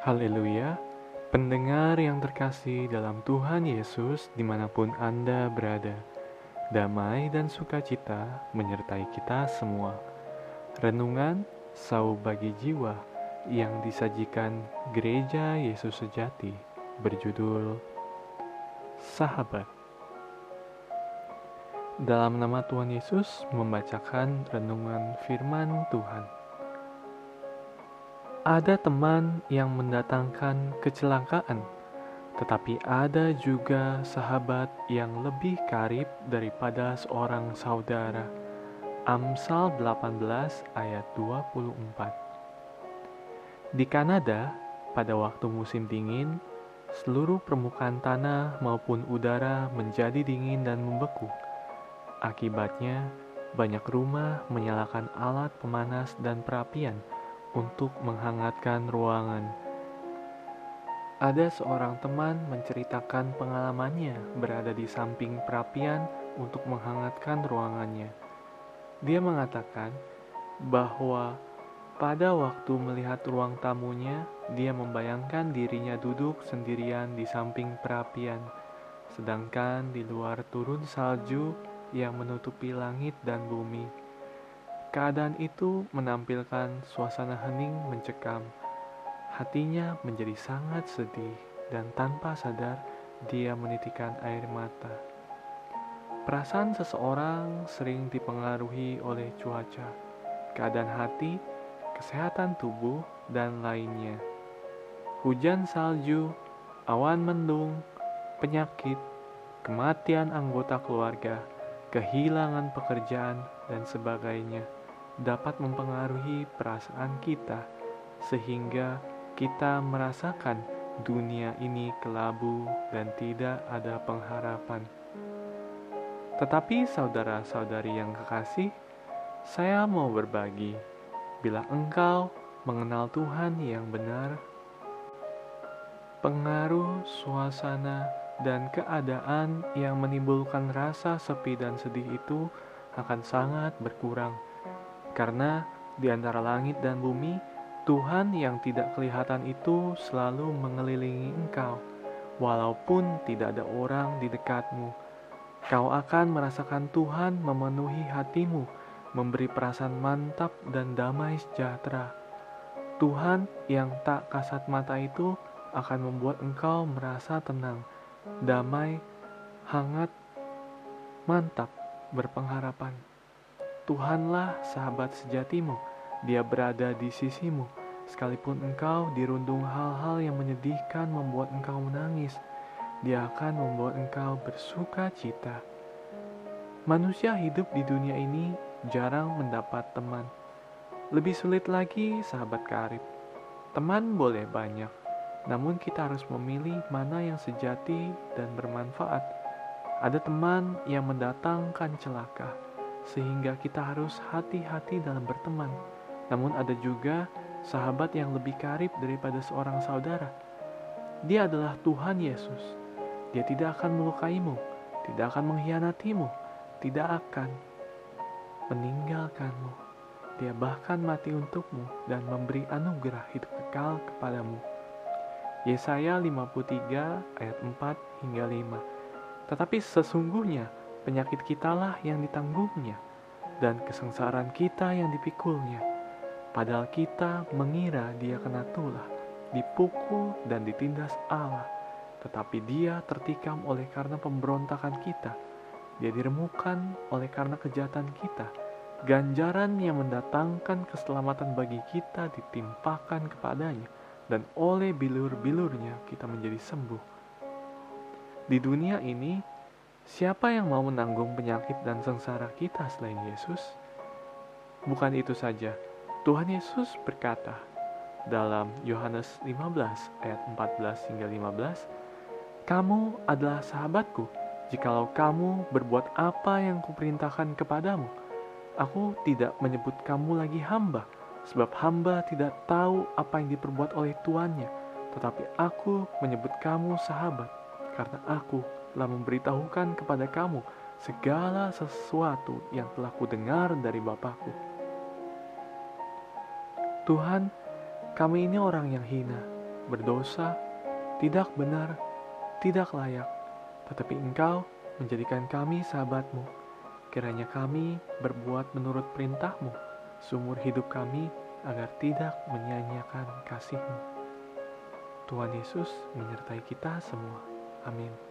Haleluya, pendengar yang terkasih dalam Tuhan Yesus di mana pun Anda berada, damai dan sukacita menyertai kita semua. Renungan Sau bagi jiwa yang disajikan Gereja Yesus Sejati berjudul Sahabat. Dalam nama Tuhan Yesus membacakan renungan firman Tuhan. Ada teman yang mendatangkan kecelakaan, tetapi ada juga sahabat yang lebih karib daripada seorang saudara. Amsal 18 ayat 24 Di Kanada, pada waktu musim dingin, seluruh permukaan tanah maupun udara menjadi dingin dan membeku. Akibatnya, banyak rumah menyalakan alat pemanas dan perapian – untuk menghangatkan ruangan. Ada seorang teman menceritakan pengalamannya berada di samping perapian untuk menghangatkan ruangannya. Dia mengatakan bahwa pada waktu melihat ruang tamunya, dia membayangkan dirinya duduk sendirian di samping perapian, sedangkan di luar turun salju yang menutupi langit dan bumi. Keadaan itu menampilkan suasana hening mencekam. Hatinya menjadi sangat sedih dan tanpa sadar dia menitikan air mata. Perasaan seseorang sering dipengaruhi oleh cuaca, keadaan hati, kesehatan tubuh, dan lainnya. Hujan salju, awan mendung, penyakit, kematian anggota keluarga, kehilangan pekerjaan, dan sebagainya dapat mempengaruhi perasaan kita, sehingga kita merasakan dunia ini kelabu dan tidak ada pengharapan. Tetapi, saudara-saudari yang kekasih, saya mau berbagi. Bila engkau mengenal Tuhan yang benar, pengaruh suasana dan keadaan yang menimbulkan rasa sepi dan sedih itu akan sangat berkurang karena di antara langit dan bumi, Tuhan yang tidak kelihatan itu selalu mengelilingi engkau, walaupun tidak ada orang di dekatmu. Kau akan merasakan Tuhan memenuhi hatimu, memberi perasaan mantap dan damai sejahtera. Tuhan yang tak kasat mata itu akan membuat engkau merasa tenang, damai, hangat, mantap, berpengharapan. Tuhanlah sahabat sejatimu, dia berada di sisimu. Sekalipun engkau dirundung hal-hal yang menyedihkan membuat engkau menangis, dia akan membuat engkau bersuka cita. Manusia hidup di dunia ini jarang mendapat teman. Lebih sulit lagi sahabat karib. Teman boleh banyak, namun kita harus memilih mana yang sejati dan bermanfaat. Ada teman yang mendatangkan celaka sehingga kita harus hati-hati dalam berteman. Namun ada juga sahabat yang lebih karib daripada seorang saudara. Dia adalah Tuhan Yesus. Dia tidak akan melukaimu, tidak akan mengkhianatimu, tidak akan meninggalkanmu. Dia bahkan mati untukmu dan memberi anugerah hidup kekal kepadamu. Yesaya 53 ayat 4 hingga 5. Tetapi sesungguhnya penyakit kitalah yang ditanggungnya, dan kesengsaraan kita yang dipikulnya. Padahal kita mengira dia kena tulah, dipukul dan ditindas Allah, tetapi dia tertikam oleh karena pemberontakan kita. Dia diremukan oleh karena kejahatan kita. Ganjaran yang mendatangkan keselamatan bagi kita ditimpakan kepadanya, dan oleh bilur-bilurnya kita menjadi sembuh. Di dunia ini, Siapa yang mau menanggung penyakit dan sengsara kita selain Yesus? Bukan itu saja, Tuhan Yesus berkata dalam Yohanes 15 ayat 14 hingga 15, "Kamu adalah sahabatku jikalau kamu berbuat apa yang kuperintahkan kepadamu. Aku tidak menyebut kamu lagi hamba, sebab hamba tidak tahu apa yang diperbuat oleh tuannya, tetapi aku menyebut kamu sahabat karena aku telah memberitahukan kepada kamu segala sesuatu yang telah kudengar dari Bapakku. Tuhan, kami ini orang yang hina, berdosa, tidak benar, tidak layak, tetapi Engkau menjadikan kami sahabatmu. Kiranya kami berbuat menurut perintahmu, seumur hidup kami, agar tidak menyia-nyiakan kasihmu. Tuhan Yesus menyertai kita semua. Amin.